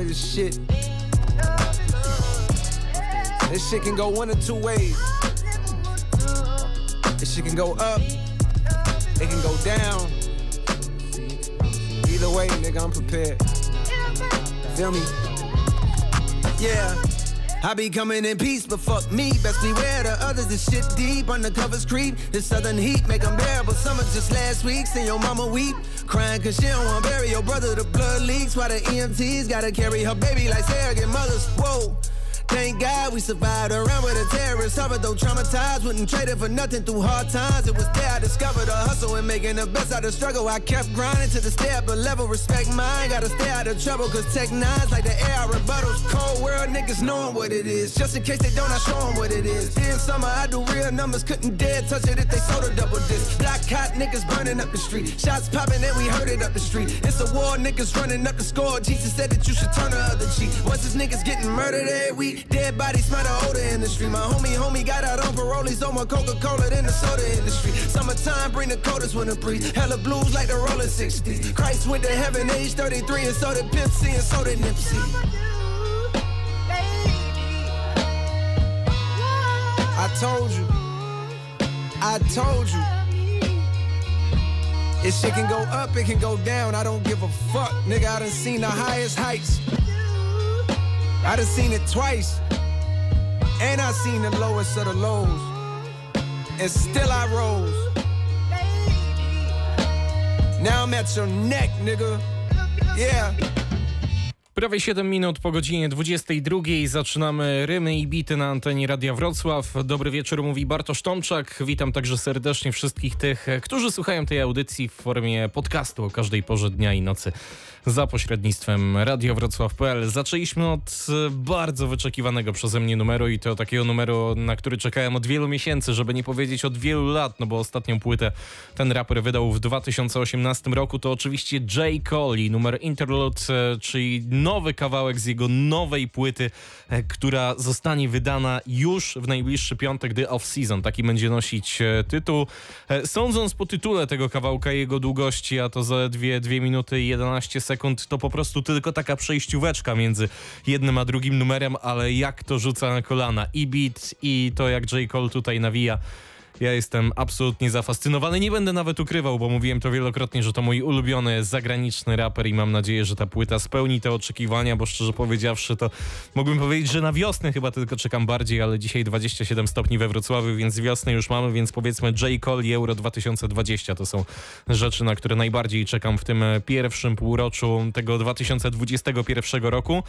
of this shit. This shit can go one or two ways. This shit can go up. It can go down. Either way, nigga, I'm prepared. Feel me? Yeah. I be coming in peace, but fuck me. Best beware the others. This shit deep, undercovers creep. This southern heat make them bearable. Summer just last week, seen your mama weep. Crying cause she don't wanna bury your brother. The blood leaks while the EMTs gotta carry her baby like surrogate mothers. Whoa. Thank God we survived around with a terrorist. Suffered though traumatized, wouldn't trade it for nothing through hard times. It was there I discovered the hustle and making the best out of struggle. I kept grinding to the step, but level respect mine. Gotta stay out of trouble, cause tech nines like the air I rebuttals. Cold world niggas knowing what it is. Just in case they don't, I show them what it is. Then summer, I do real numbers, couldn't dare touch it if they sold a double disc. Black hot niggas burning up the street. Shots popping and we heard it up the street. It's a war, niggas running up the score. Jesus said that you should turn the other cheek. Once this niggas getting murdered every week. Dead bodies smell the odor in the street. My homie, homie got out on parole. He's on my Coca-Cola than the soda industry. Summertime bring the coldest winter breeze. Hella blues like the rolling 60s. Christ went to heaven age 33 and so did C and so did Nipsey. I told you. I told you. This shit can go up, it can go down. I don't give a fuck, nigga. I done seen the highest heights. I done seen it twice. And I seen the lowest of the lows. And still I rose. Now I'm at your neck, nigga. Yeah. Prawie 7 minut po godzinie 22 zaczynamy rymy i bity na antenie Radia Wrocław. Dobry wieczór, mówi Bartosz Tomczak. Witam także serdecznie wszystkich tych, którzy słuchają tej audycji w formie podcastu o każdej porze dnia i nocy za pośrednictwem radiowrocław.pl. Zaczęliśmy od bardzo wyczekiwanego przeze mnie numeru i to takiego numeru, na który czekałem od wielu miesięcy, żeby nie powiedzieć od wielu lat, no bo ostatnią płytę ten raper wydał w 2018 roku. To oczywiście J. Cole i numer Interlude, czyli nowy kawałek z jego nowej płyty, która zostanie wydana już w najbliższy piątek, The Off Season. Taki będzie nosić tytuł. Sądząc po tytule tego kawałka jego długości, a to zaledwie 2 minuty i 11 sekund, to po prostu tylko taka przejścióweczka między jednym a drugim numerem, ale jak to rzuca na kolana i beat i to jak J. Cole tutaj nawija. Ja jestem absolutnie zafascynowany. Nie będę nawet ukrywał, bo mówiłem to wielokrotnie, że to mój ulubiony zagraniczny raper i mam nadzieję, że ta płyta spełni te oczekiwania, bo szczerze powiedziawszy, to mógłbym powiedzieć, że na wiosnę chyba tylko czekam bardziej, ale dzisiaj 27 stopni we Wrocławiu, więc wiosnę już mamy, więc powiedzmy J. Cole i Euro 2020 to są rzeczy, na które najbardziej czekam w tym pierwszym półroczu tego 2021 roku.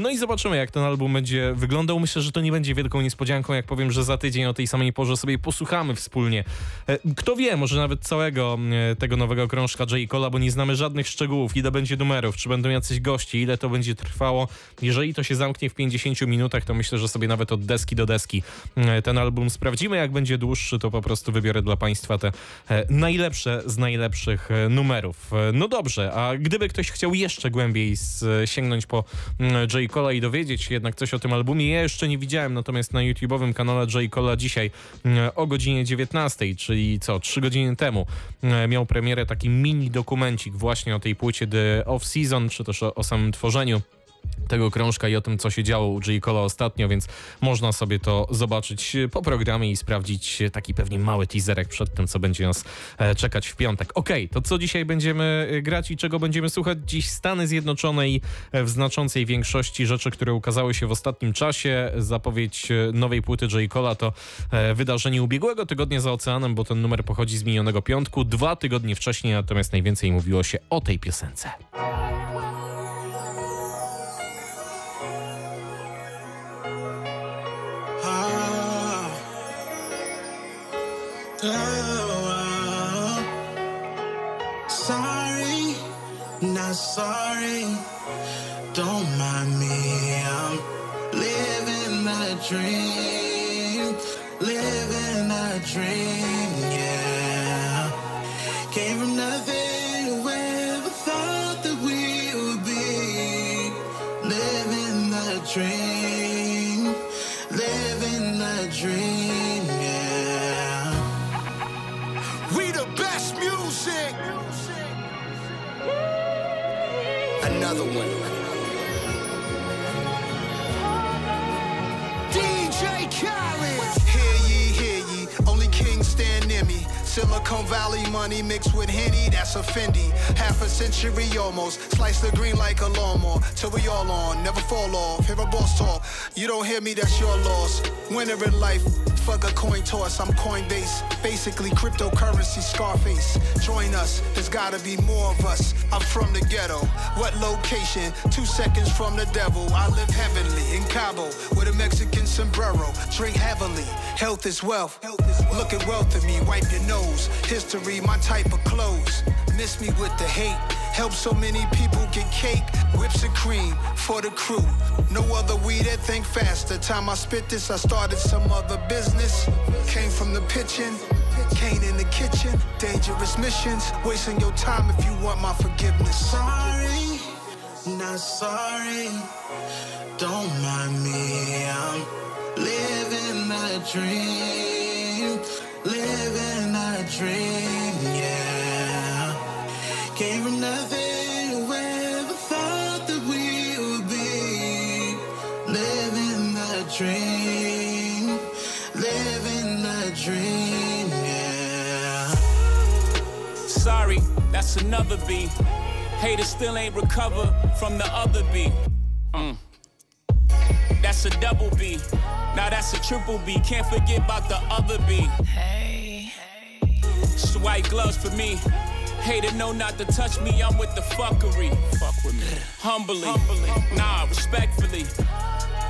No i zobaczymy, jak ten album będzie wyglądał. Myślę, że to nie będzie wielką niespodzianką, jak powiem, że za tydzień o tej samej porze sobie posłuchamy posłuchamy wspólnie. Kto wie, może nawet całego tego nowego krążka J. Cola, bo nie znamy żadnych szczegółów, ile będzie numerów, czy będą jacyś gości, ile to będzie trwało. Jeżeli to się zamknie w 50 minutach, to myślę, że sobie nawet od deski do deski ten album sprawdzimy. Jak będzie dłuższy, to po prostu wybiorę dla Państwa te najlepsze z najlepszych numerów. No dobrze, a gdyby ktoś chciał jeszcze głębiej sięgnąć po J. Cola i dowiedzieć się jednak coś o tym albumie, ja jeszcze nie widziałem, natomiast na YouTube'owym kanale J. Cola dzisiaj o godzinie 19, czyli co, 3 godziny temu miał premierę taki mini dokumencik właśnie o tej płycie The Off Season, czy też o, o samym tworzeniu tego krążka i o tym, co się działo u J. Cola ostatnio, więc można sobie to zobaczyć po programie i sprawdzić taki pewnie mały teaserek przed tym, co będzie nas czekać w piątek. Okej, okay, to co dzisiaj będziemy grać i czego będziemy słuchać? Dziś Stany Zjednoczone i w znaczącej większości rzeczy, które ukazały się w ostatnim czasie. Zapowiedź nowej płyty J. Cola to wydarzenie ubiegłego tygodnia za oceanem, bo ten numer pochodzi z minionego piątku, dwa tygodnie wcześniej, natomiast najwięcej mówiło się o tej piosence. Oh, sorry, not sorry. Don't mind me. I'm living a dream, living a dream. Silicon Valley money mixed with Henny, that's a Fendi. Half a century almost. Slice the green like a lawnmower. Till we all on, never fall off. Hear a boss talk. You don't hear me, that's your loss. Winner in life, fuck a coin toss. I'm Coinbase. Basically, cryptocurrency Scarface. Join us, there's gotta be more of us. I'm from the ghetto. What location? Two seconds from the devil. I live heavenly in Cabo with a Mexican sombrero. Drink heavily. Health is wealth. Look at wealth in me, wipe your nose. History, my type of clothes. Miss me with the hate. Help so many people get cake, whips and cream for the crew. No other weed that think faster. Time I spit this, I started some other business. Came from the pitching, Kane in the kitchen. Dangerous missions, wasting your time if you want my forgiveness. Sorry, not sorry. Don't mind me. I'm living a dream dream, yeah. Came from nothing, whoever thought that we would be living a dream, living a dream, yeah. Sorry, that's another B. Haters still ain't recovered from the other B. Mm. That's a double B. Now that's a triple B. Can't forget about the other B. Hey, White gloves for me. Hater know not to touch me. I'm with the fuckery. Fuck with me. Humbly. Humbly. Nah, respectfully.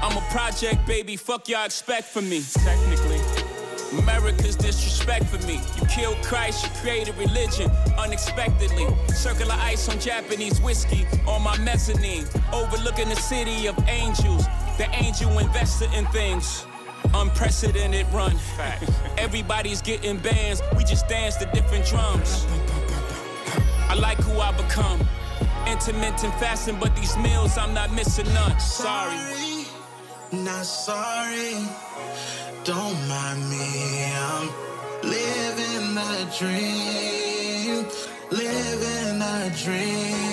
I'm a project baby. Fuck y'all expect from me. Technically. America's disrespect for me. You killed Christ, you created religion unexpectedly. Circular ice on Japanese whiskey on my mezzanine. Overlooking the city of angels. The angel investor in things. Unprecedented run. Everybody's getting bands, we just dance to different drums. I like who I become. Intermittent fasting, but these meals I'm not missing none. Sorry. not sorry. Don't mind me. I'm living a dream. Living a dream,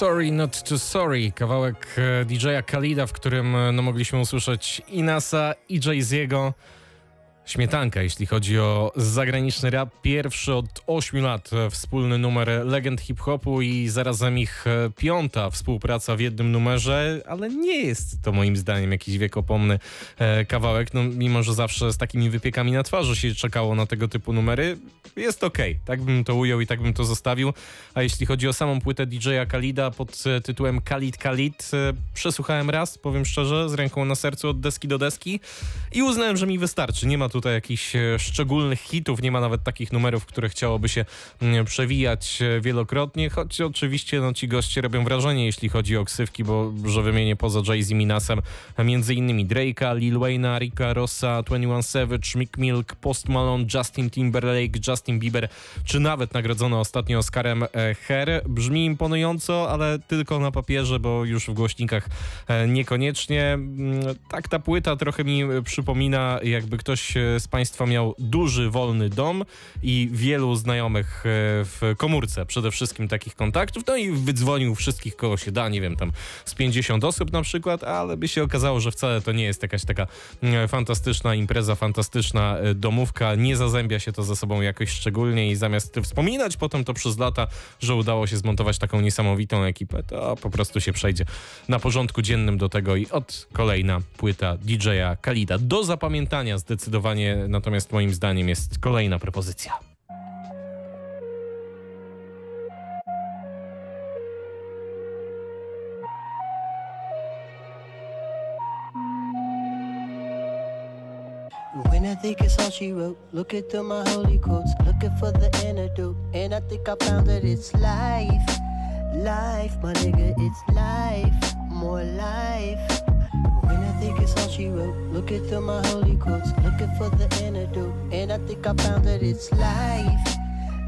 Sorry Not To Sorry, kawałek e, DJ-a Khalida, w którym e, no, mogliśmy usłyszeć i Nasa, i Jay-Ziego. Śmietanka, jeśli chodzi o zagraniczny rap. Pierwszy od 8 lat wspólny numer legend hip-hopu i zarazem ich e, piąta współpraca w jednym numerze, ale nie jest to moim zdaniem jakiś wiekopomny e, kawałek, no mimo, że zawsze z takimi wypiekami na twarzy się czekało na tego typu numery. Jest okay. tak bym to ujął i tak bym to zostawił. A jeśli chodzi o samą płytę DJ-a Khalida pod e, tytułem Khalid, e, przesłuchałem raz, powiem szczerze, z ręką na sercu od deski do deski i uznałem, że mi wystarczy. Nie ma tutaj jakichś e, szczególnych hitów, nie ma nawet takich numerów, które chciałoby się mm, przewijać e, wielokrotnie, choć oczywiście no, ci goście robią wrażenie, jeśli chodzi o ksywki, bo że wymienię poza Jay-Z Minasem między innymi Drake'a, Lil Wayne'a, Ricka Rossa, 21 Savage, Mick Milk, Post Malone, Justin Timberlake, Justin Bieber, czy nawet nagrodzony ostatnio Oscarem e, Her. Brzmi imponująco, ale tylko na papierze, bo już w głośnikach niekoniecznie. Mm, tak ta płyta trochę mi przypomina, jakby ktoś z Państwa miał duży, wolny dom i wielu znajomych w komórce, przede wszystkim takich kontaktów, no i wydzwonił wszystkich, kogo się da, nie wiem, tam z 50 osób na przykład, ale by się okazało, że wcale to nie jest jakaś taka fantastyczna impreza, fantastyczna domówka, nie zazębia się to ze sobą jakoś szczególnie i zamiast wspominać potem to przez lata, że udało się zmontować taką niesamowitą ekipę, to po prostu się przejdzie na porządku dziennym do tego i od kolejna płyta DJ-a Kalida. Do zapamiętania zdecydowanie, zdecydowanie natomiast moim zdaniem jest kolejna propozycja. When I think it's all she wrote, looking through my holy quotes, looking for the antidote, and I think I found that it's life, life, my nigga, it's life, more life. When I think it's all she wrote, looking through my holy quotes, looking for the antidote, and I think I found that it's life,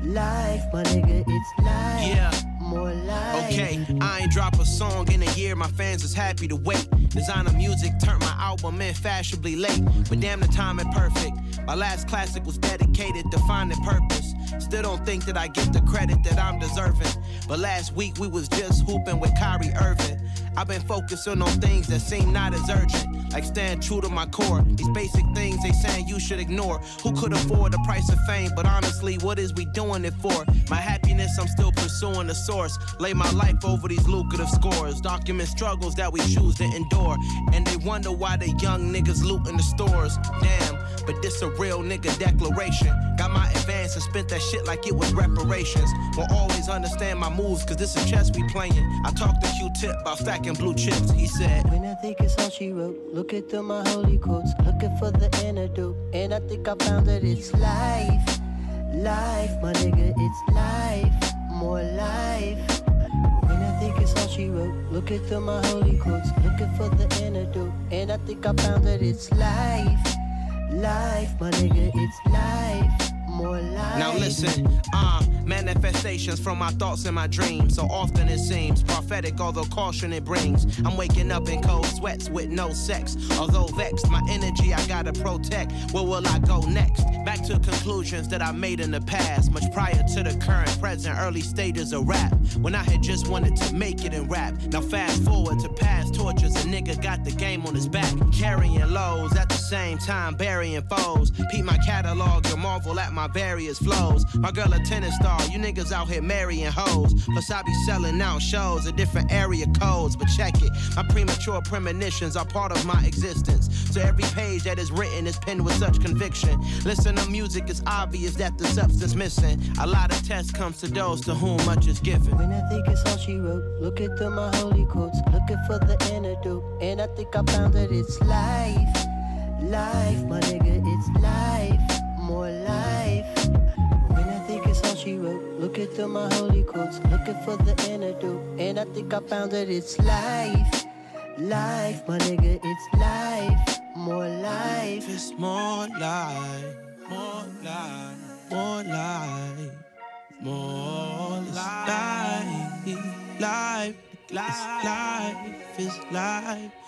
life, my nigga, it's life. Yeah. More life. Okay, I ain't drop a song in a year, my fans is happy to wait. Designer music turned my album in fashionably late, but damn the timing perfect. My last classic was dedicated to finding purpose. Still don't think that I get the credit that I'm deserving. But last week we was just hooping with Kyrie Irving. I've been focusing on things that seem not as urgent, like stand true to my core. These basic things they saying you should ignore. Who could afford the price of fame? But honestly, what is we doing it for? My happiness, I'm still pursuing the source. Lay my life over these lucrative scores. Document struggles that we choose to endure. And they wonder why the young niggas looting the stores. Damn, but this a real nigga declaration. Got my advance and spent that shit like it was reparations. Will always understand my moves, cause this is chess we playing. I talked to Q-Tip about stacking blue chips. He said, When I think it's all she wrote, looking through my holy quotes, looking for the antidote, and I think I found that it's life, life, my nigga, it's life, more life. When I think it's all she wrote, looking through my holy quotes, looking for the antidote, and I think I found that it's life, life, my nigga, it's life. Now listen, uh, manifestations from my thoughts and my dreams. So often it seems prophetic, although caution it brings. I'm waking up in cold sweats with no sex. Although vexed, my energy I gotta protect. Where will I go next? Back to conclusions that I made in the past, much prior to the current, present, early stages of rap. When I had just wanted to make it in rap. Now fast forward to past tortures, a nigga got the game on his back, carrying lows at the same time burying foes. Peep my catalog, you'll marvel at my various flows. My girl a tennis star, you niggas out here marrying hoes. Plus I be selling out shows at different area codes, but check it. My premature premonitions are part of my existence. So every page that is written is penned with such conviction. Listen to music, it's obvious that the substance missing. A lot of tests comes to those to whom much is given. When I think it's all she wrote, looking through my holy quotes, looking for the antidote, and I think I found that it's life, life, my nigga, it's life, more life. It's wrote, looking through my holy quotes, looking for the antidote, and I think I found that it's life, life, my nigga, it's life, more life. It's more life, more life, more life, more life, life, life, is life, still life.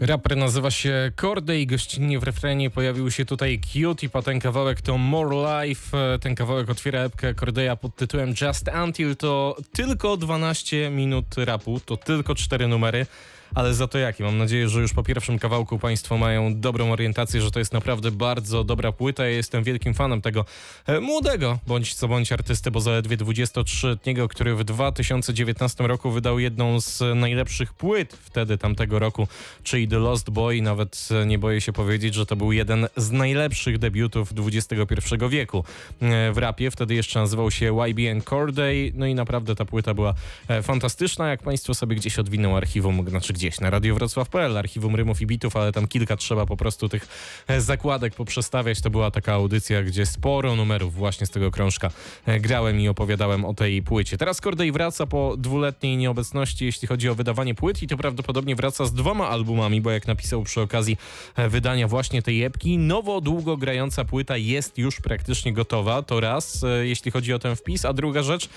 Raper nazywa się Corday i gościnnie w refrenie pojawił się tutaj Cute a ten kawałek to More Life. Ten kawałek otwiera epkę Cordeya pod tytułem Just Until. To tylko 12 minut rapu, to tylko 4 numery. Ale za to jakie? Mam nadzieję, że już po pierwszym kawałku Państwo mają dobrą orientację, że to jest naprawdę bardzo dobra płyta. Ja jestem wielkim fanem tego e, młodego, bądź co bądź artysty, bo zaledwie 23-letniego, który w 2019 roku wydał jedną z najlepszych płyt wtedy tamtego roku, czyli The Lost Boy. Nawet e, nie boję się powiedzieć, że to był jeden z najlepszych debiutów XXI wieku e, w rapie. Wtedy jeszcze nazywał się YBN Corday. No i naprawdę ta płyta była fantastyczna. Jak Państwo sobie gdzieś odwiną archiwum, znaczy gdzieś na Radio Wrocław.pl, archiwum rymów i bitów, ale tam kilka trzeba po prostu tych e, zakładek poprzestawiać. To była taka audycja, gdzie sporo numerów właśnie z tego krążka e, grałem i opowiadałem o tej płycie. Teraz Corday wraca po dwuletniej nieobecności, jeśli chodzi o wydawanie płyt i to prawdopodobnie wraca z dwoma albumami, bo jak napisał przy okazji e, wydania właśnie tej epki, nowo długo grająca płyta jest już praktycznie gotowa. To raz, jeśli chodzi o ten wpis, a druga rzecz,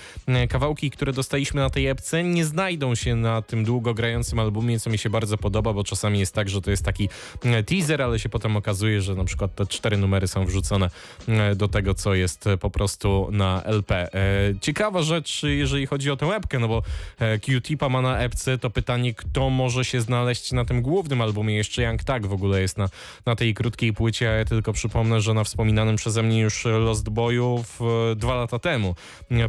kawałki, które dostaliśmy na tej epce nie znajdą się na tym długo grającym albumie, co mi się bardzo podoba, bo czasami jest tak, że to jest taki e, teaser, ale się potem okazuje, że na przykład te cztery numery są wrzucone e, do tego, co jest e, po prostu na LP. E, Ciekawa rzecz, jeżeli chodzi o tę epkę, no bo e, Q-Tipa ma na epce, to pytanie, kto może się znaleźć na tym głównym albumie. Jeszcze Young Tak w ogóle jest na, na tej krótkiej płycie, ja tylko przypomnę, że na wspominanym przeze mnie już Lost Boyów dwa lata temu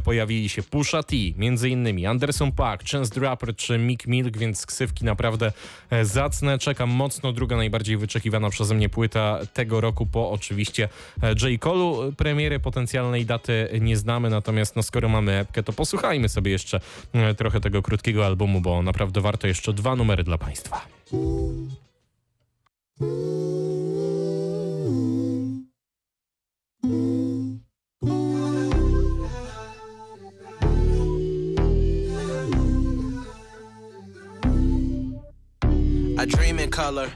pojawili się Pusha T, między innymi Anderson Paak, Chance the Rapper czy Mick Milk, więc ksywki naprawdę e, zacne. Czekam mocno. Druga najbardziej wyczekiwana przeze mnie płyta tego roku po oczywiście e, J. Cole'u. Premiery potencjalnej daty nie znamy, natomiast no skoro mamy epkę, to posłuchajmy sobie jeszcze e, trochę tego krótkiego albumu, bo naprawdę warto jeszcze dwa numery dla Państwa. Color.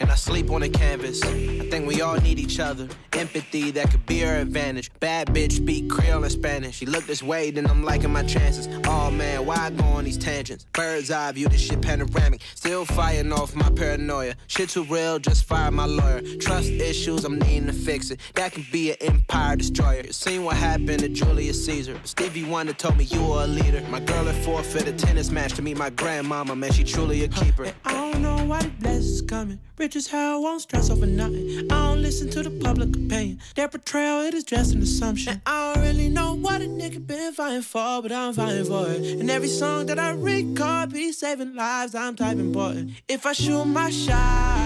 And I sleep on a canvas. I think we all need each other. Empathy that could be our advantage. Bad bitch speak Creole and Spanish. She look this way, then I'm liking my chances. Oh man, why I go on these tangents? Bird's eye view, this shit panoramic. Still firing off my paranoia. Shit too real, just fire my lawyer. Trust issues, I'm needing to fix it. That can be an empire destroyer. You seen what happened to Julius Caesar. Stevie Wonder told me you were a leader. My girl at forfeit a tennis match to meet my grandmama. Man, she truly a keeper. I don't know why the coming. Rich how I won't stress over nothing. I don't listen to the public opinion. Their portrayal, it is just an assumption. And I don't really know what a nigga been fighting for, but I'm fighting for it. And every song that I record be saving lives, I'm type important. If I shoot my shot,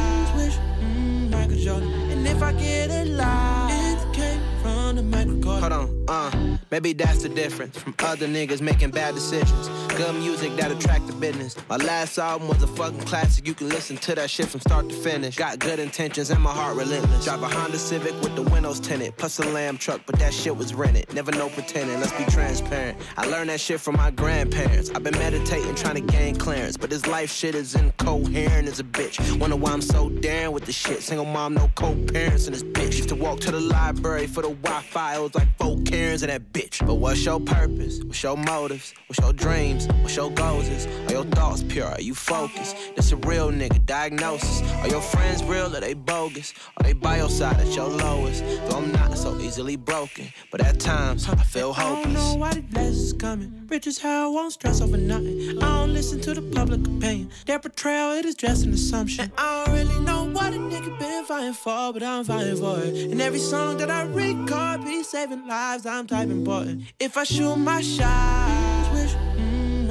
mm, Michael Jordan. And if I get a lie, it came from the microcord. Hold on, uh, maybe that's the difference from other niggas making bad decisions. Good music that attract the business. My last album was a fucking classic. You can listen to that shit from start to finish. Got good intentions and my heart relentless. Drive a Honda Civic with the windows tinted. Plus a lamb truck, but that shit was rented. Never no pretending, let's be transparent. I learned that shit from my grandparents. I've been meditating, trying to gain clearance. But this life shit is incoherent as a bitch. Wonder why I'm so daring with the shit. Single mom, no co-parents in this bitch. Used to walk to the library for the Wi-Fi. It was like four Karens and that bitch. But what's your purpose? What's your motives? What's your dreams? What's your goals is? Are your thoughts pure? Are you focused? This a real nigga diagnosis. Are your friends real or they bogus? Are they by your side at your lowest? Though I'm not so easily broken, but at times I feel hopeless. I don't know why the blessings coming. Rich as hell, won't stress over nothing. I don't listen to the public opinion. Their portrayal, it is just an assumption. And I don't really know what a nigga been fighting for, but I'm fighting for it. And every song that I record be saving lives, I'm type important. If I shoot my shot, mm.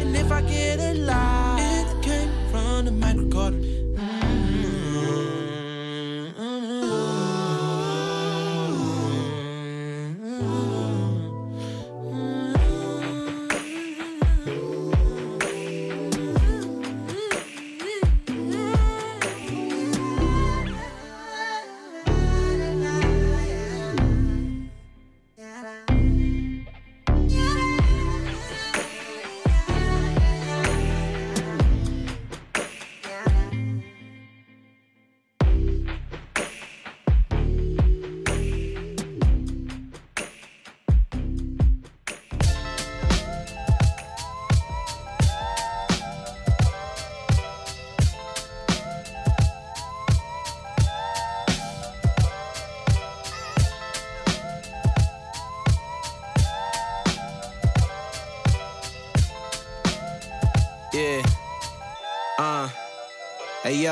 And if I get a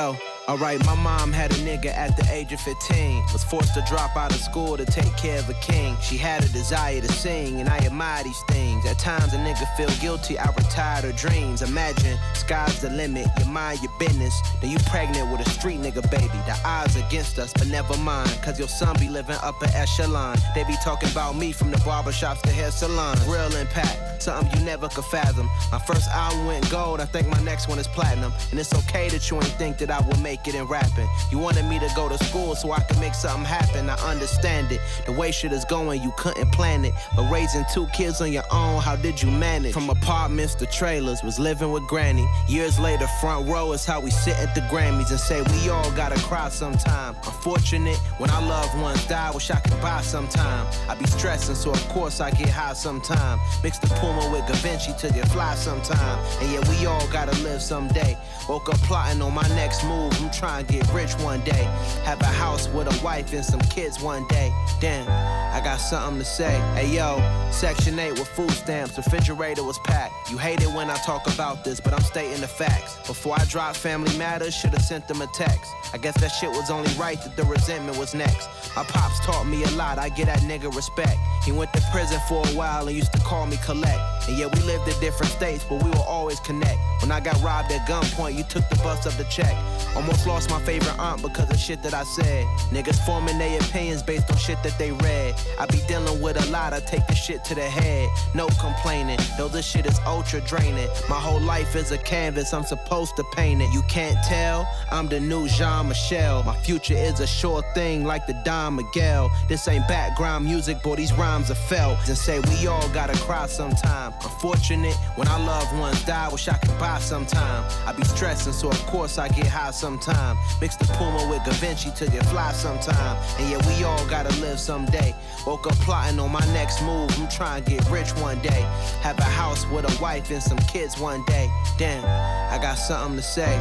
yo. Alright, my mom had a nigga at the age of 15. Was forced to drop out of school to take care of a king. She had a desire to sing, and I admire these things. At times, a nigga feel guilty, I retired her dreams. Imagine, sky's the limit, you mind your business. Then you pregnant with a street nigga baby. The odds against us, but never mind. Cause your son be living upper echelon. They be talking about me from the barbershops to hair salons. Real impact, something you never could fathom. My first album went gold, I think my next one is platinum. And it's okay that you ain't think that I would make it in rapping. You wanted me to go to school so I could make something happen. I understand it. The way shit is going, you couldn't plan it. But raising two kids on your own, how did you manage? From apartments to trailers, was living with granny. Years later, front row is how we sit at the Grammys and say we all gotta cry sometime. Unfortunate when our loved ones die, wish I could buy sometime. I be stressing, so of course I get high sometime. Mix the Puma with Da Vinci to get fly sometime. And yeah, we all gotta live someday. Woke up plotting on my next move. I'm trying to get rich one day. Have a house with a wife and some kids one day. Damn, I got something to say. Hey yo, Section 8 with food stamps, refrigerator was packed. You hate it when I talk about this, but I'm stating the facts. Before I dropped Family Matters, should've sent them a text. I guess that shit was only right that the resentment was next. My pops taught me a lot, I get that nigga respect. He went to prison for a while and used to call me collect. And yeah, we lived in different states, but we will always connect. When I got robbed at gunpoint, you took the bus up the check. Almost lost my favorite aunt because of shit that I said. Niggas forming their opinions based on shit that they read. I be dealing with a lot, I take the shit to the head. No complaining, though this shit is ultra draining. My whole life is a canvas, I'm supposed to paint it. You can't tell, I'm the new Jean Michel. My future is a sure thing like the Don Miguel. This ain't background music, boy, these rhymes are felt and say we all gotta cry sometime. Unfortunate when our loved ones die, wish I could buy sometime. I be stressing, so of course I get high sometime. Mix the Puma with Da Vinci to get fly sometime. And yeah, we all gotta live someday. Woke up plotting on my next move. I'm trying to get rich one day. Have a house with a wife and some kids one day. Damn, I got something to say.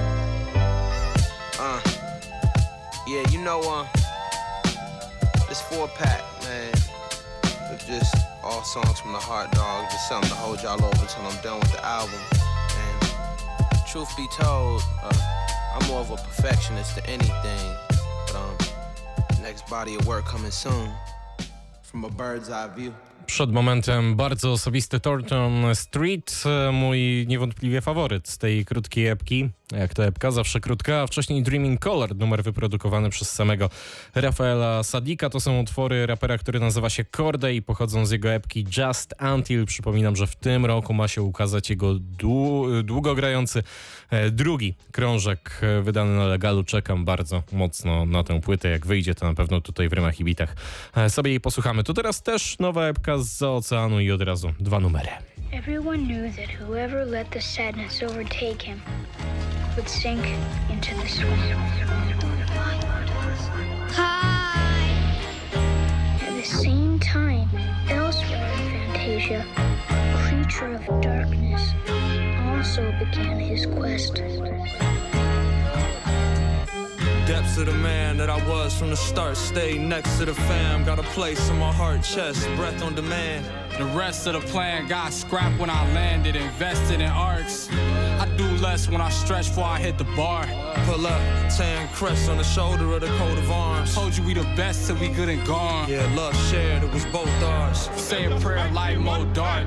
Uh, yeah, you know, uh, this four pack, man. Just all songs from the heart, dog. Just something to hold y'all over till I'm done with the album. And truth be told, uh, I'm more of a perfectionist than anything. But um, next body of work coming soon. From a bird's eye view. Przed momentem bardzo osobisty Thornton Street, e, mój niewątpliwie faworyt z tej krótkiej epki. Jak to epka, zawsze krótka, a wcześniej Dreaming Color, numer wyprodukowany przez samego Rafaela Sadika. To są utwory rapera, który nazywa się Corday i pochodzą z jego epki Just Until. Przypominam, że w tym roku ma się ukazać jego długogrający e, drugi krążek e, wydany na legalu. Czekam bardzo mocno na tę płytę. Jak wyjdzie, to na pewno tutaj w rymach i bitach sobie jej posłuchamy. To teraz też nowa epka z oceanu i od razu dwa numery. Everyone knew that whoever let the sadness overtake him would sink into the swamp. Hi. At the same time, elsewhere in Fantasia, a creature of darkness also began his quest. Depths of the man that I was from the start. Stay next to the fam. Got a place in my heart, chest, breath on demand. The rest of the plan got scrapped when I landed, invested in arcs. I do less when I stretch before I hit the bar. Pull up, tan crest on the shoulder of the coat of arms. Told you we the best till we good and gone. Yeah, love shared, it was both ours. Say a prayer, light more dark.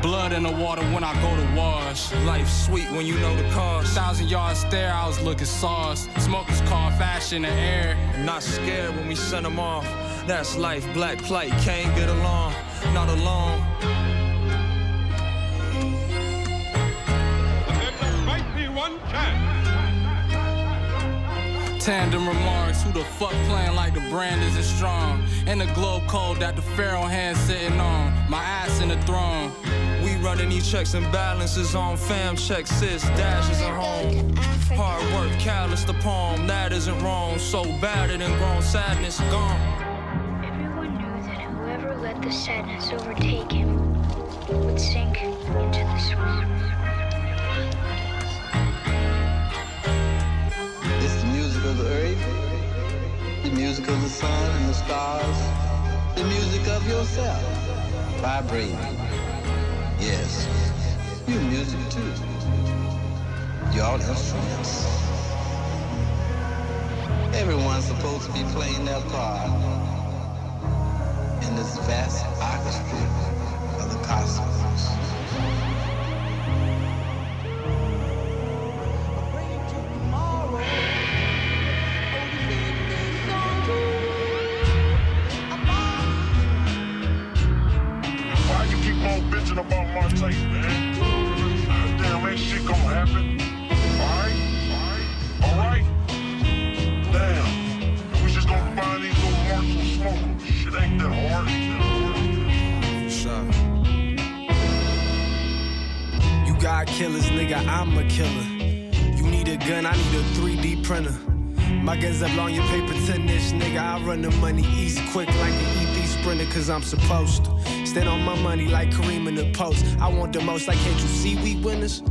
Blood in the water when I go to wash. Life sweet when you know the cost. Thousand yard stare, I was looking sauce. Smokers call fashion the air. Not scared when we send them off. That's life, black plight, can't get along, not alone. Tandem remarks, who the fuck playing like the brand isn't strong? In the globe code that the pharaoh hand sitting on, my ass in the throne. We running these checks and balances on fam checks, sis, dashes at home. Hard work, callous the palm, that isn't wrong. So bad it and grown, sadness gone. Let the sadness overtake him would sink into the swamp. It's the music of the earth, the music of the sun and the stars, the music of yourself, vibrating. Yes, you music too. You're all instruments. Everyone's supposed to be playing their part in this vast orchestra of the cosmos. Killers, nigga, I'm a killer. You need a gun, I need a 3D printer. My guns up on your paper tennis, nigga. I run the money east quick like an EP sprinter, cause I'm supposed to. Stand on my money like Kareem in the post. I want the most, like can't you see we winners?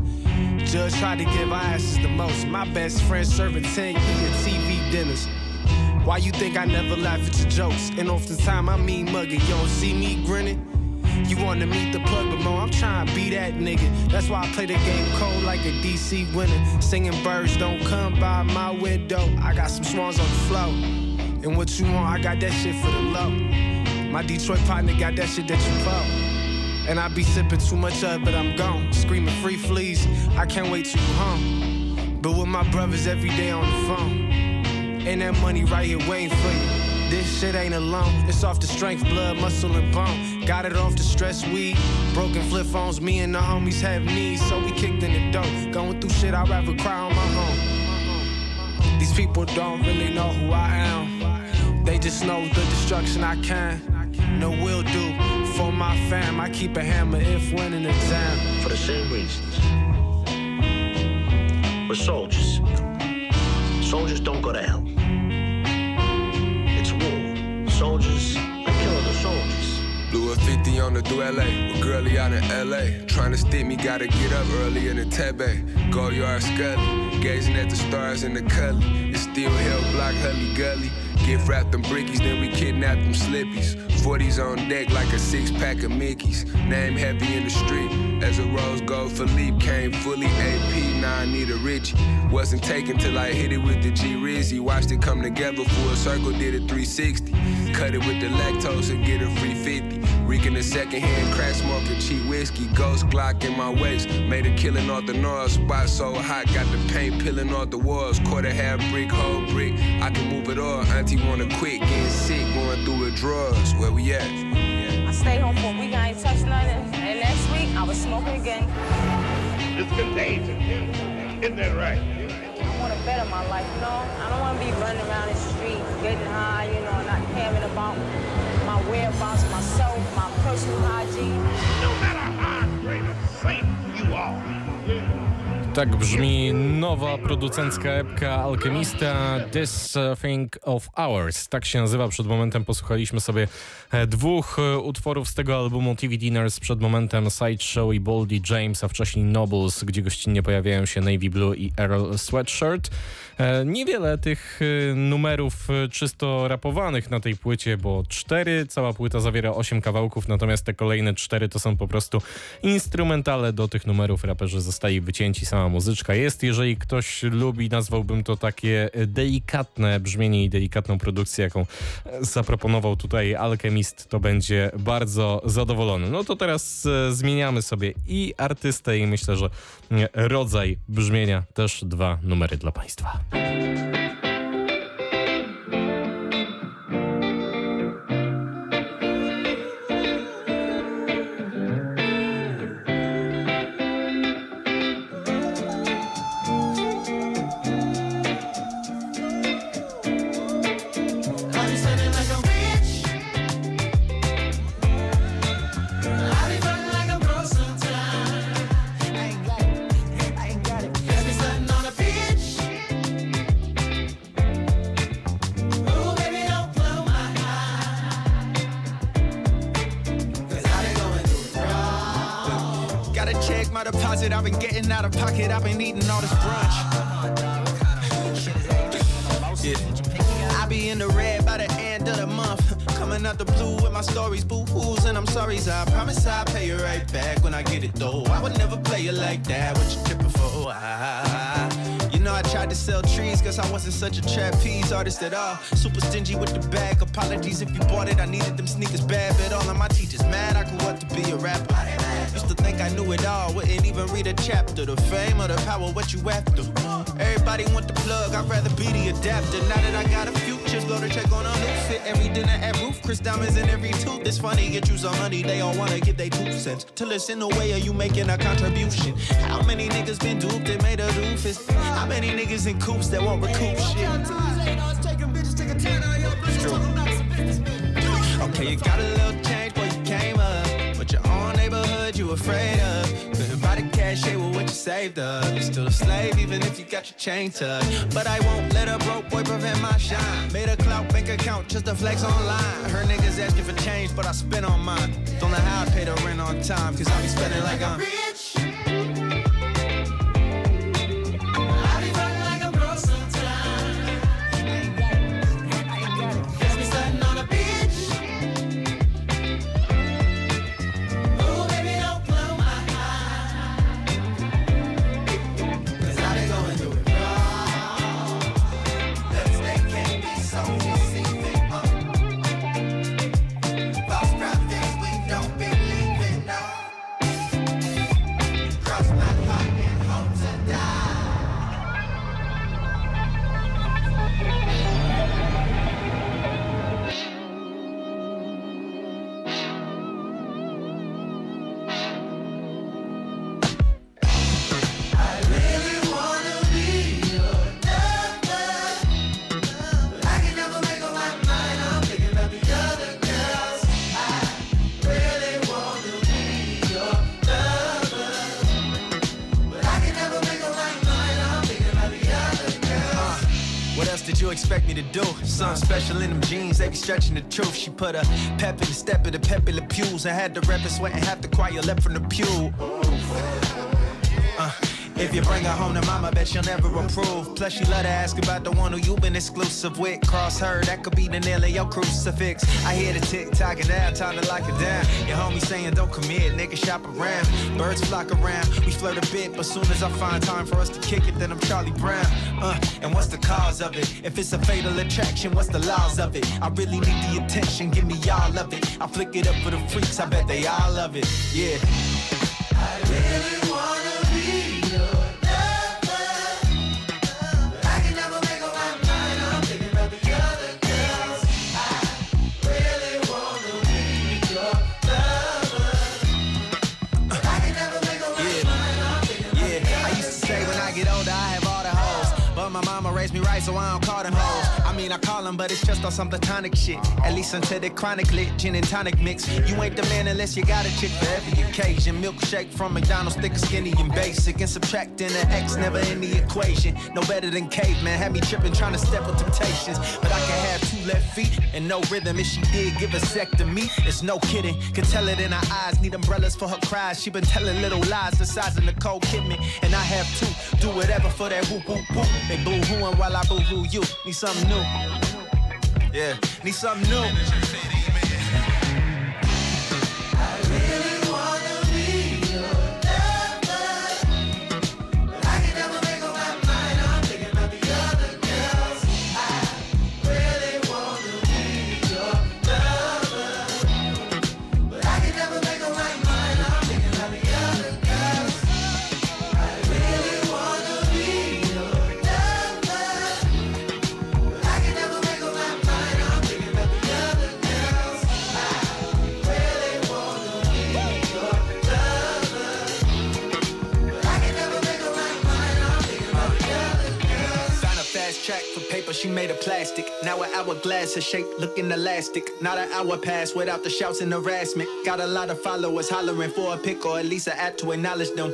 Judge tried to give our asses the most. My best friend serving 10 year TV dinners. Why you think I never laugh at your jokes? And oftentimes I mean mugging. You don't see me grinning? You wanna meet the plug, but mo, I'm trying to be that nigga. That's why I play the game cold like a DC winner. Singing birds don't come by my window. I got some swans on the floor. And what you want, I got that shit for the low. My Detroit partner got that shit that you bought. And I be sipping too much of it, I'm gone. Screaming free fleas, I can't wait you home. But with my brothers every day on the phone. And that money right here waiting for you. This shit ain't alone. It's off the strength, blood, muscle, and bone. Got it off the stress weed. Broken flip phones, me and the homies have needs, so we kicked in the dough. Going through shit, I'd rather cry on my own. These people don't really know who I am. They just know the destruction I can. no will do. For my fam, I keep a hammer if winning exam. For the same reasons. We're soldiers. Soldiers don't go to hell. It's war. Soldiers Blew a 50 on the duele with girlie out in LA. Trying to stick me, gotta get up early in the Tebe. Go yard scully, gazing at the stars in the cully. It's still hell block, hully gully. Get wrapped them brickies, then we kidnapped them slippies. 40s on deck like a six pack of Mickeys. Name heavy in the street. As a rose gold Philippe came fully AP, now I need a Richie. Wasn't taken till I hit it with the G Rizzy. Watched it come together full circle, did a 360. Cut it with the lactose and get a free 50. Reeking the secondhand crack smoking cheap whiskey. Ghost Glock in my waist. Made a killing off the north. Spot so hot, got the paint peeling off the walls. Quarter half brick, whole brick. I can move it all. Auntie wanna quit, getting sick, going through withdrawals. Where we at? I stayed home for a week, I ain't touched nothing. And next week, I was smoking again. It's contagious. Isn't that right? I want to better my life, you know? I don't want to be running around the street, getting high, you know, not caring about my whereabouts, myself, my personal hygiene. No matter how great a saint you are. Tak brzmi nowa producencka epka Alchemista This Thing of Ours. Tak się nazywa. Przed momentem posłuchaliśmy sobie e, dwóch e, utworów z tego albumu TV Dinners. Przed momentem Sideshow i Boldy James, a wcześniej Nobles, gdzie gościnnie pojawiają się Navy Blue i Earl Sweatshirt. E, Niewiele tych e, numerów e, czysto rapowanych na tej płycie, bo cztery, cała płyta zawiera osiem kawałków, natomiast te kolejne cztery to są po prostu instrumentale do tych numerów. Raperzy zostali wycięci, sama muzyczka jest. Jeżeli ktoś lubi, nazwałbym to takie delikatne brzmienie i delikatną produkcję, jaką zaproponował tutaj Alchemist, to będzie bardzo zadowolony. No to teraz zmieniamy sobie i artystę i myślę, że rodzaj brzmienia też dwa numery dla Państwa. I wasn't such a trapeze artist at all. Super stingy with the bag. Apologies if you bought it. I needed them sneakers bad, but all of my teachers mad. I grew up to be a rapper. Used to think I knew it all, wouldn't even read a chapter. The fame or the power, what you after? Everybody want the plug, I'd rather be the adapter. Now that I got a future, go to check on a new fit. Every dinner at roof, Chris diamonds in every tooth. It's funny, get you some money, they all wanna give they two cents. To listen the way are you making a contribution? How many niggas been duped and made a doofus? How many niggas in coops that won't recoup shit? It's true. Okay, you got a little change, boy, you came up. But your own neighborhood, you afraid of. Saved up. You're still a slave, even if you got your chain tucked. But I won't let a broke boy prevent my shine. Made a clout bank account just to flex online. Her niggas asking for change, but I spent on mine. Don't know how I pay the rent on time, cause I be spending like I'm expect me to do? Something special in them jeans, they be stretching the truth. She put a pep in the step of the pep the pews. I had the rep and sweating half the choir left from the pew. Uh, if you bring her home to mama, bet she'll never approve. Plus, she love to ask about the one who you been exclusive with. Cross her, that could be the nail of your crucifix. I hear the tick tock and now time to lock it down. Your homie saying don't commit, nigga shop around. Birds flock around, we flirt a bit, but soon as I find time for us to kick it, then I'm Charlie Brown. Uh, and what's the cause of it? If it's a fatal attraction, what's the laws of it? I really need the attention, give me all of it. I flick it up for the freaks, I bet they all love it. Yeah. I really so I don't call them hoes. Mean, I call them, but it's just on some platonic shit. At least until the chronic lit, gin and tonic mix. You ain't the man unless you got a chick for every occasion. Milkshake from McDonald's, thick, skinny, and basic. And subtracting the X never in the equation. No better than caveman. Had me tripping, trying to step with temptations. But I can have two left feet and no rhythm. If she did give a sec to me, it's no kidding. Can tell it in her eyes. Need umbrellas for her cries. She been telling little lies the size of Nicole Kidman. And I have two. Do whatever for that whoop whoop whoop. They boo hooing while I boo hoo you. Need something new. Yeah, need something new. She made of plastic. Now an hourglass, her shape looking elastic. Not an hour passed without the shouts and harassment. Got a lot of followers hollering for a pick, or at least an act to acknowledge them.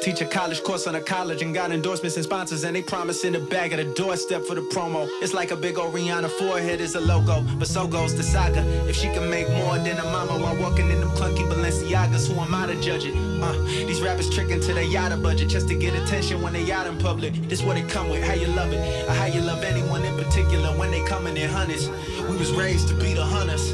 Teach a college course on a college and got endorsements and sponsors and they promise in the bag at the doorstep for the promo. It's like a big old Rihanna forehead is a logo, but so goes the saga. If she can make more than a mama while walking in them clunky Balenciagas, who am I to judge it? Uh, these rappers tricking to their yada budget just to get attention when they out in public. This what it come with, how you love it, or how you love anyone in particular when they coming in hundreds. We was raised to be the hunters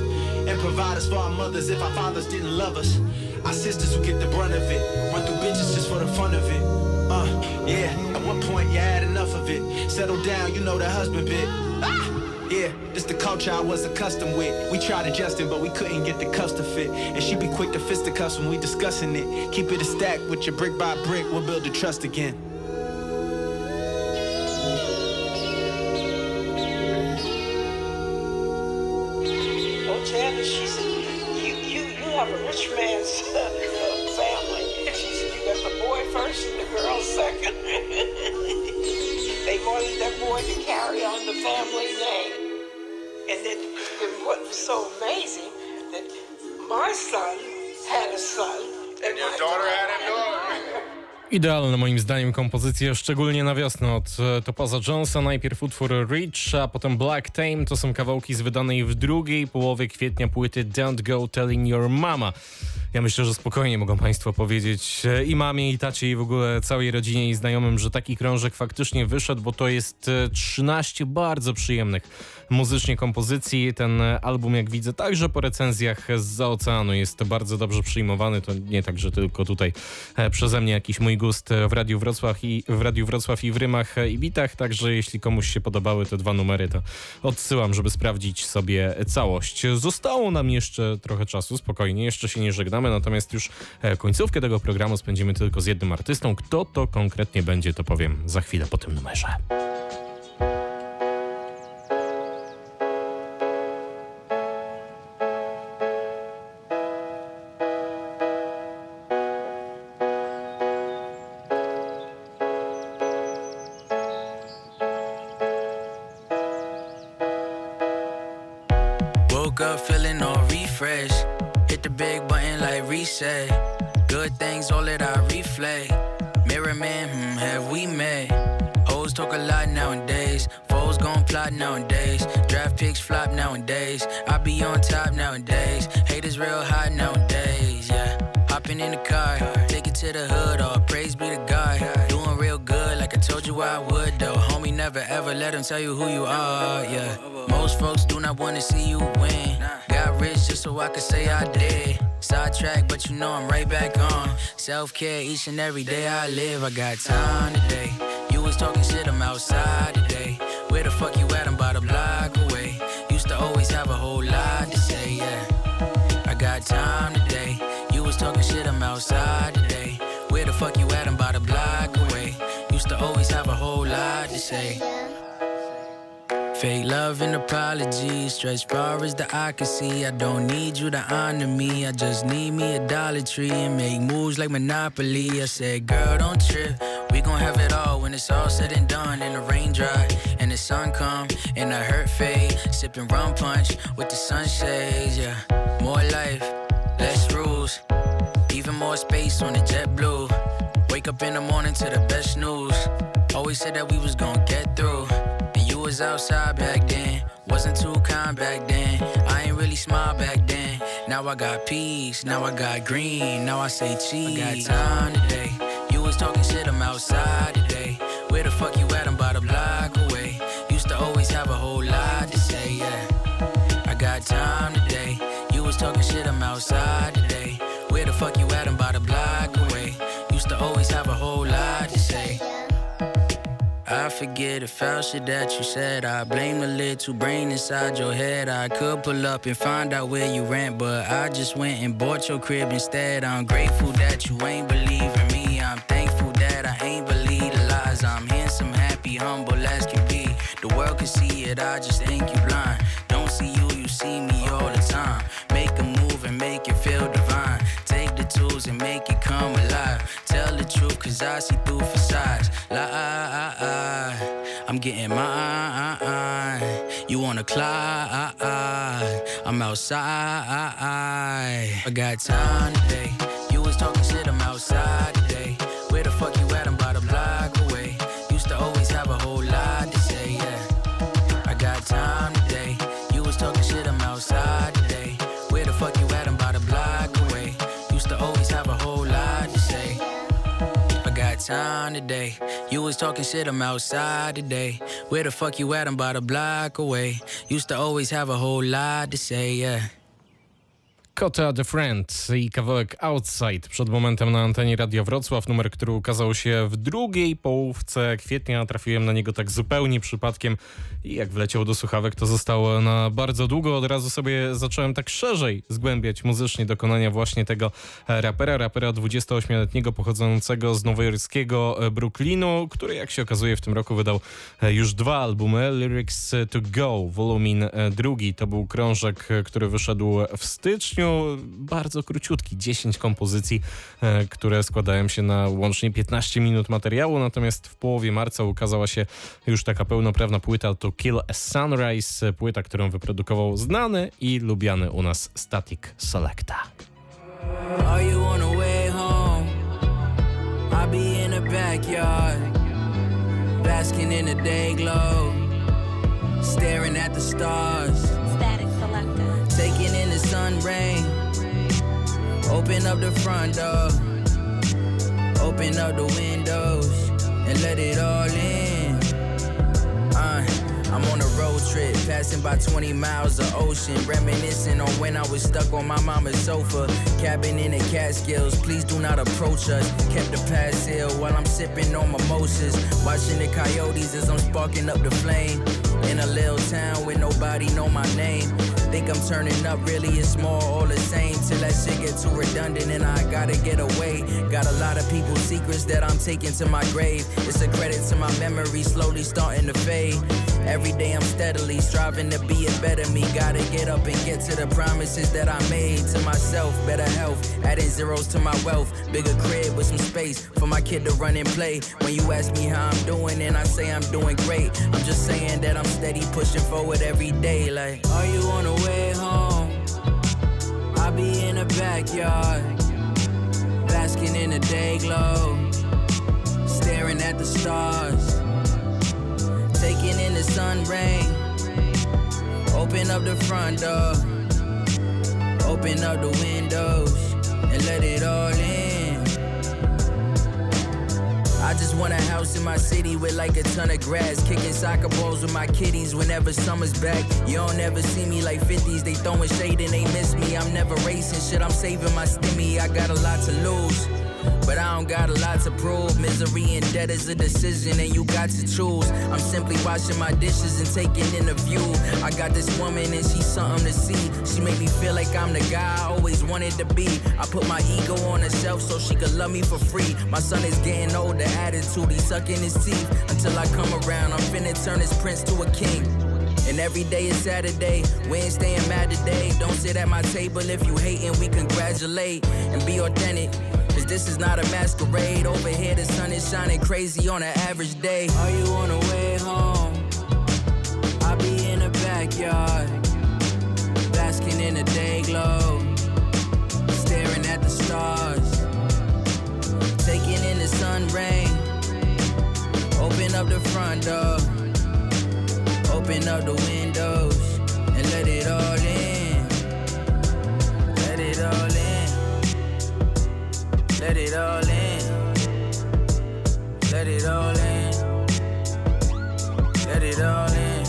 and providers for our mothers if our fathers didn't love us. Our sisters who get the brunt of it, run through bitches just for the fun of it. Uh, yeah, at one point you had enough of it. Settle down, you know the husband bit. Ah! Yeah, this the culture I was accustomed with. We tried adjusting, but we couldn't get the cuffs to fit. And she be quick to fisticuffs when we discussing it. Keep it a stack with your brick by brick, we'll build the trust again. Oh, family name. And then and what was so amazing that my son had a son. And your daughter had a daughter. Idealna moim zdaniem kompozycja, szczególnie na wiosnę od e, Topaza Jonesa. Najpierw utwór Rich, a potem Black Tame. To są kawałki z wydanej w drugiej połowie kwietnia płyty Don't Go Telling Your Mama. Ja myślę, że spokojnie mogą Państwo powiedzieć e, i mamie, i tacie, i w ogóle całej rodzinie i znajomym, że taki krążek faktycznie wyszedł, bo to jest e, 13 bardzo przyjemnych muzycznie kompozycji. Ten album, jak widzę, także po recenzjach z oceanu jest bardzo dobrze przyjmowany. To nie tak, że tylko tutaj e, przeze mnie jakiś mój gust e, w Radiu Wrocław i w Radiu Wrocław i w Rymach e, i Bitach. Także jeśli komuś się podobały te dwa numery, to odsyłam, żeby sprawdzić sobie całość. Zostało nam jeszcze trochę czasu, spokojnie, jeszcze się nie żegnamy, natomiast już końcówkę tego programu spędzimy tylko z jednym artystą. Kto to konkretnie będzie, to powiem za chwilę po tym numerze. Woke up feeling all refreshed. Hit the big button like reset. Good things, all that I reflect. Mirror man, hmm, have we met? Hoes talk a lot nowadays. Foes gon' plot nowadays. Draft picks flop nowadays. I be on top nowadays. Haters real hot nowadays, yeah. Hopping in the car, take it to the hood, all praise be to God. Doing real good, like told you I would, though. Homie, never ever let them tell you who you are, yeah. Most folks do not wanna see you win. Got rich just so I could say I did. Sidetrack, but you know I'm right back on. Self care each and every day I live. I got time today. You was talking shit, I'm outside today. Where the fuck you at? I'm about a block away. Used to always have a whole lot to say, yeah. I got time today. You was talking shit, I'm outside today. Lot to say. Fake love and apologies, stretch far as the eye can see. I don't need you to honor me, I just need me a Dollar Tree and make moves like Monopoly. I said, girl, don't trip, we gon' have it all when it's all said and done. And the rain dry and the sun come and the hurt fade. Sipping rum punch with the sunshades, yeah. More life, less rules, even more space on the JetBlue. Wake up in the morning to the best news. Always said that we was gonna get through. And you was outside back then. Wasn't too kind back then. I ain't really smile back then. Now I got peace, now I got green, now I say cheese. I got time today. You was talking shit, I'm outside today. Where the fuck you at? I'm about a block away. Used to always have a whole lot to say, yeah. I got time today. You was talking shit, I'm outside today. Where the fuck you at? I'm about a forget the foul shit that you said. I blame the little brain inside your head. I could pull up and find out where you rent, but I just went and bought your crib instead. I'm grateful that you ain't believe in me. I'm thankful that I ain't believe the lies. I'm handsome, happy, humble as can be. The world can see it, I just think you blind. Don't see you, you see me all the time. Make a move and make it feel divine. Take the tools and make it come alive. Tell the truth, cause I see through facades. Lie, I'm getting mine. You wanna climb? I'm outside. I got time today. You was talking shit, I'm outside time today. You was talking shit, I'm outside today. Where the fuck you at? I'm about a block away. Used to always have a whole lot to say, yeah. Kota The Friend i kawałek Outside przed momentem na antenie Radia Wrocław, numer, który ukazał się w drugiej połówce kwietnia. Trafiłem na niego tak zupełnie przypadkiem i jak wleciał do słuchawek, to zostało na bardzo długo. Od razu sobie zacząłem tak szerzej zgłębiać muzycznie dokonania właśnie tego rapera, rapera 28-letniego pochodzącego z nowojorskiego Brooklynu, który jak się okazuje w tym roku wydał już dwa albumy, Lyrics to Go, volumin drugi. To był krążek, który wyszedł w styczniu bardzo króciutki, 10 kompozycji, e, które składają się na łącznie 15 minut materiału, natomiast w połowie marca ukazała się już taka pełnoprawna płyta to Kill a Sunrise, płyta, którą wyprodukował znany i lubiany u nas Static Selecta. Are you on the way home? I'll be in the backyard, basking in the day glow, staring at the stars. Static Open up the front door, open up the windows, and let it all in. Uh, I'm on a road trip, passing by 20 miles of ocean, reminiscing on when I was stuck on my mama's sofa, cabin in the Catskills. Please do not approach us. Kept the past ill while I'm sipping on mimosas, watching the coyotes as I'm sparking up the flame. In a little town where nobody know my name. Think I'm turning up, really it's more all the same. Till that shit get too redundant and I gotta get away. Got a lot of people's secrets that I'm taking to my grave. It's a credit to my memory, slowly starting to fade. Every day I'm steadily striving to be a better me. Gotta get up and get to the promises that I made to myself. Better health, adding zeros to my wealth. Bigger crib with some space for my kid to run and play. When you ask me how I'm doing, and I say I'm doing great. I'm just saying that I'm steady pushing forward every day. Like, are you on the way home? I'll be in the backyard, basking in the day glow, staring at the stars, the sun rain. Open up the front door. Open up the windows and let it all in. I just want a house in my city with like a ton of grass. Kicking soccer balls with my kiddies whenever summer's back. You don't ever see me like 50s. They throwing shade and they miss me. I'm never racing shit. I'm saving my stimmy. I got a lot to lose. But I don't got a lot to prove. Misery and debt is a decision, and you got to choose. I'm simply washing my dishes and taking in the view. I got this woman, and she's something to see. She make me feel like I'm the guy I always wanted to be. I put my ego on the shelf so she could love me for free. My son is getting older, attitude, he's sucking his teeth. Until I come around, I'm finna turn this prince to a king. And every day is Saturday. We ain't staying mad today. Don't sit at my table if you hating. We congratulate and be authentic. This is not a masquerade. Over here, the sun is shining crazy on an average day. Are you on the way home? I'll be in the backyard, basking in the day glow, staring at the stars, taking in the sun rain. Open up the front door. Open up the windows and let it all Let it all in. Let it all in. Let it all in.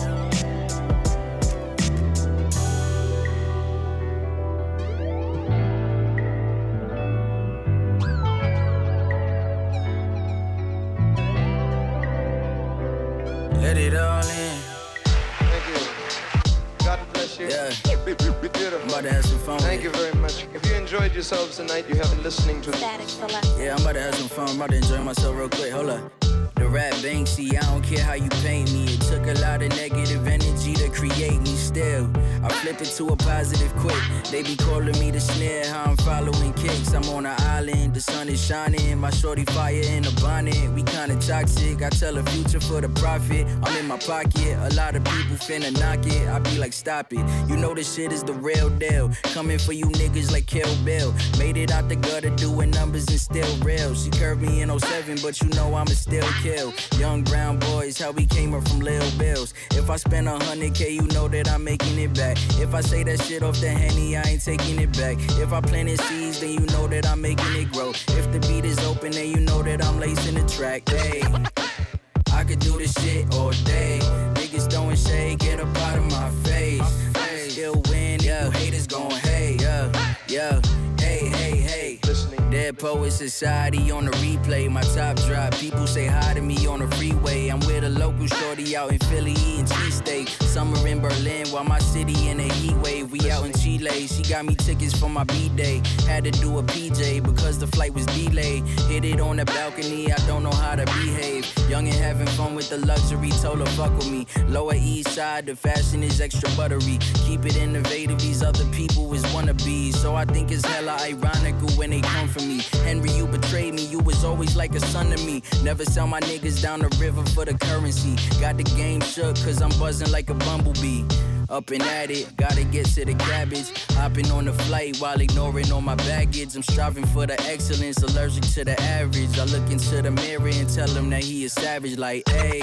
Let it all in. Thank you. God bless you. Yeah. Beautiful. I'm about to have yourselves tonight, you have been listening to Yeah, I'm about to have some fun. I'm about to enjoy myself real quick. Hold up. Rap Banksy, I don't care how you paint me. It took a lot of negative energy to create me still. I flip it to a positive quick. They be calling me the snare, how I'm following kicks. I'm on an island, the sun is shining. My shorty fire in a bonnet. We kinda toxic. I tell a future for the profit. I'm in my pocket. A lot of people finna knock it. I be like, stop it. You know this shit is the real deal. Coming for you niggas like Kill Bill. Made it out the gutter doing numbers and still real. She curved me in 07, but you know I'ma still kill. Young brown boys, how we came up from Lil Bills. If I spend a hundred K, you know that I'm making it back. If I say that shit off the henny, I ain't taking it back. If I planted seeds, then you know that I'm making it grow. If the beat is open, then you know that I'm lacing the track. Hey, I could do this shit all day. Niggas throwing shade, get up out of my face. Still win, yeah. Haters gon' Dead Poet Society on the replay. My top drop. People say hi to me on the freeway. I'm with a local shorty out in Philly eating cheesesteak. Summer in Berlin while my city in a heat wave. We out in Chile. She got me tickets for my B day. Had to do a PJ because the flight was delayed. Hit it on the balcony. I don't know how to behave. Young and having fun with the luxury. Told her fuck with me. Lower East Side. The fashion is extra buttery. Keep it innovative. These other people is wannabes. So I think it's hella ironical when they come for me. Henry, you betrayed me. You was always like a son to me. Never sell my niggas down the river for the currency. Got the game shook cause I'm buzzing like a bumblebee. Up and at it, gotta get to the cabbage. Hopping on the flight while ignoring all my baggage. I'm striving for the excellence, allergic to the average. I look into the mirror and tell him that he is savage, like, hey,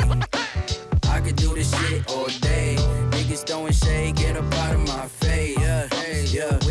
I could do this shit all day. Niggas throwing shade, get up out of my face. Yeah, yeah.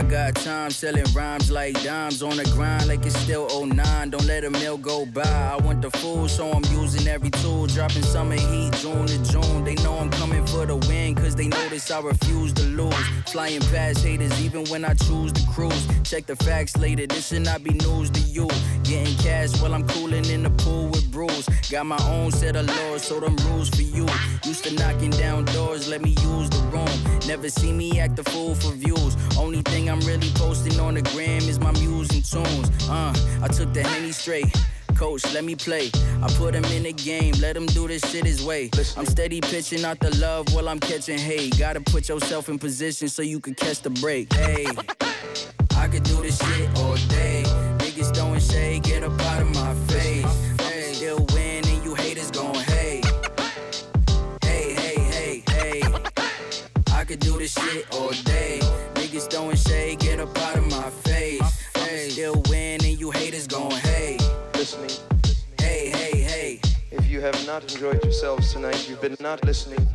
I got time selling rhymes like dimes on the grind like it's still 09. Don't let a mill go by. I want the full, so I'm using every tool. Dropping summer heat, June to June. They know I'm coming for the win, cause they notice I refuse to lose. Flying past haters even when I choose to cruise. Check the facts later, this should not be news to you. Getting cash while I'm cooling in the pool with brews. Got my own set of laws, so them rules for you. Used to knocking down doors, let me use the room. Never see me act a fool for views. Only thing I'm really posting on the gram is my muse and tunes. Uh, I took the henny straight. Coach, let me play. I put him in the game, let him do this shit his way. I'm steady pitching out the love while I'm catching hate. Gotta put yourself in position so you can catch the break. Hey, I could do this shit all day. Niggas throwing shade, get up out of my face. Hey, still win and you haters gon' hate. Hey, hey, hey, hey. I could do this shit all day. you have not enjoyed yourselves tonight, you've been not listening.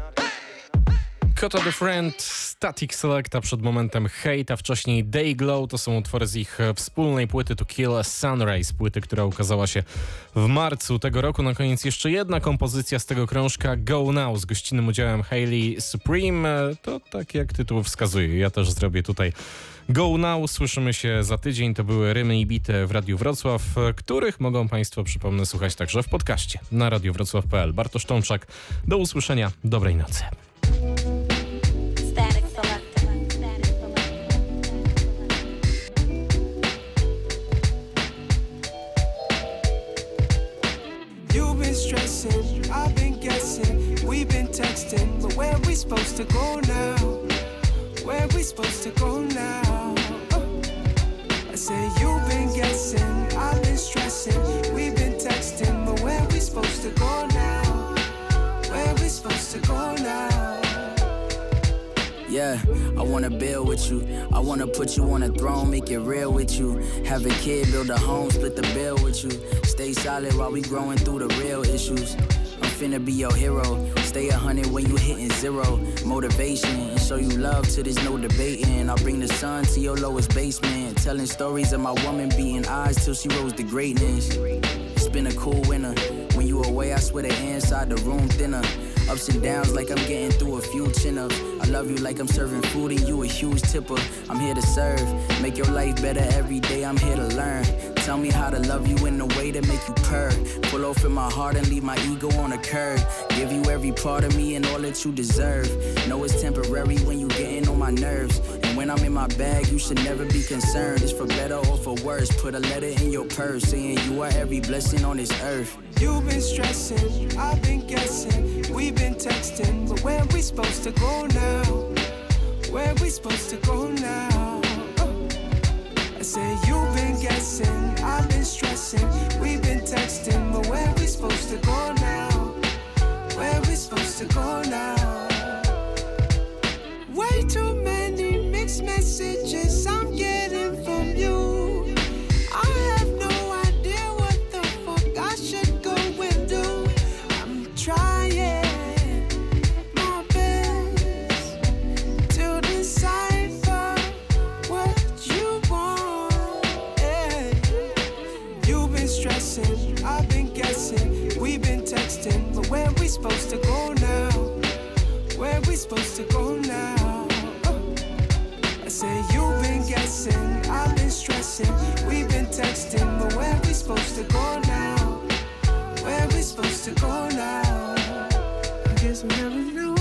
Kota the Friend, Static Selecta przed momentem Hate, a wcześniej Dayglow to są utwory z ich e, wspólnej płyty To Kill a Sunrise, płyty, która ukazała się w marcu tego roku. Na koniec jeszcze jedna kompozycja z tego krążka Go Now z gościnnym udziałem Hailey Supreme. E, To tak jak tytuł wskazuje, ja też zrobię tutaj Go Now. Słyszymy się za tydzień. To były Rymy i Bity w Radiu Wrocław, e, których mogą Państwo, przypomnę, słuchać także w podcaście na radiowrocław.pl. Bartosz Tomczak, do usłyszenia, dobrej nocy. But where we supposed to go now? Where we supposed to go now? Oh. I say you've been guessing, I've been stressing, we've been texting, but where we supposed to go now? Where we supposed to go now? Yeah, I wanna build with you. I wanna put you on a throne, make it real with you. Have a kid, build a home, split the bill with you. Stay solid while we growing through the real issues. I'm finna be your hero. Stay a hundred when you hitting zero. Motivation and show you love till there's no debating. I'll bring the sun to your lowest basement. Telling stories of my woman beating eyes till she rose to greatness. It's been a cool winter. When you away, I swear the inside the room thinner. Ups and downs like I'm getting through a few chin ups. I love you like I'm serving food and you a huge tipper. I'm here to serve, make your life better every day. I'm here to learn. Tell me how to love you in a way that make you purr. Pull off in my heart and leave my ego on a curb. Give you every part of me and all that you deserve. Know it's temporary when you getting on my nerves. When I'm in my bag, you should never be concerned. It's for better or for worse. Put a letter in your purse saying you are every blessing on this earth. You've been stressing, I've been guessing, we've been texting, but where we supposed to go now? Where we supposed to go now? I say you've been guessing, I've been stressing, we've been texting, but where we supposed to go now? Where we supposed to go now? Way too mixed messages I'm getting from you. I have no idea what the fuck I should go and do. I'm trying my best to decipher what you want. Yeah. You've been stressing, I've been guessing, we've been texting, but where we supposed to go now? Where we supposed to go now? We've been texting, but where we supposed to go now? Where we supposed to go now? I guess we never.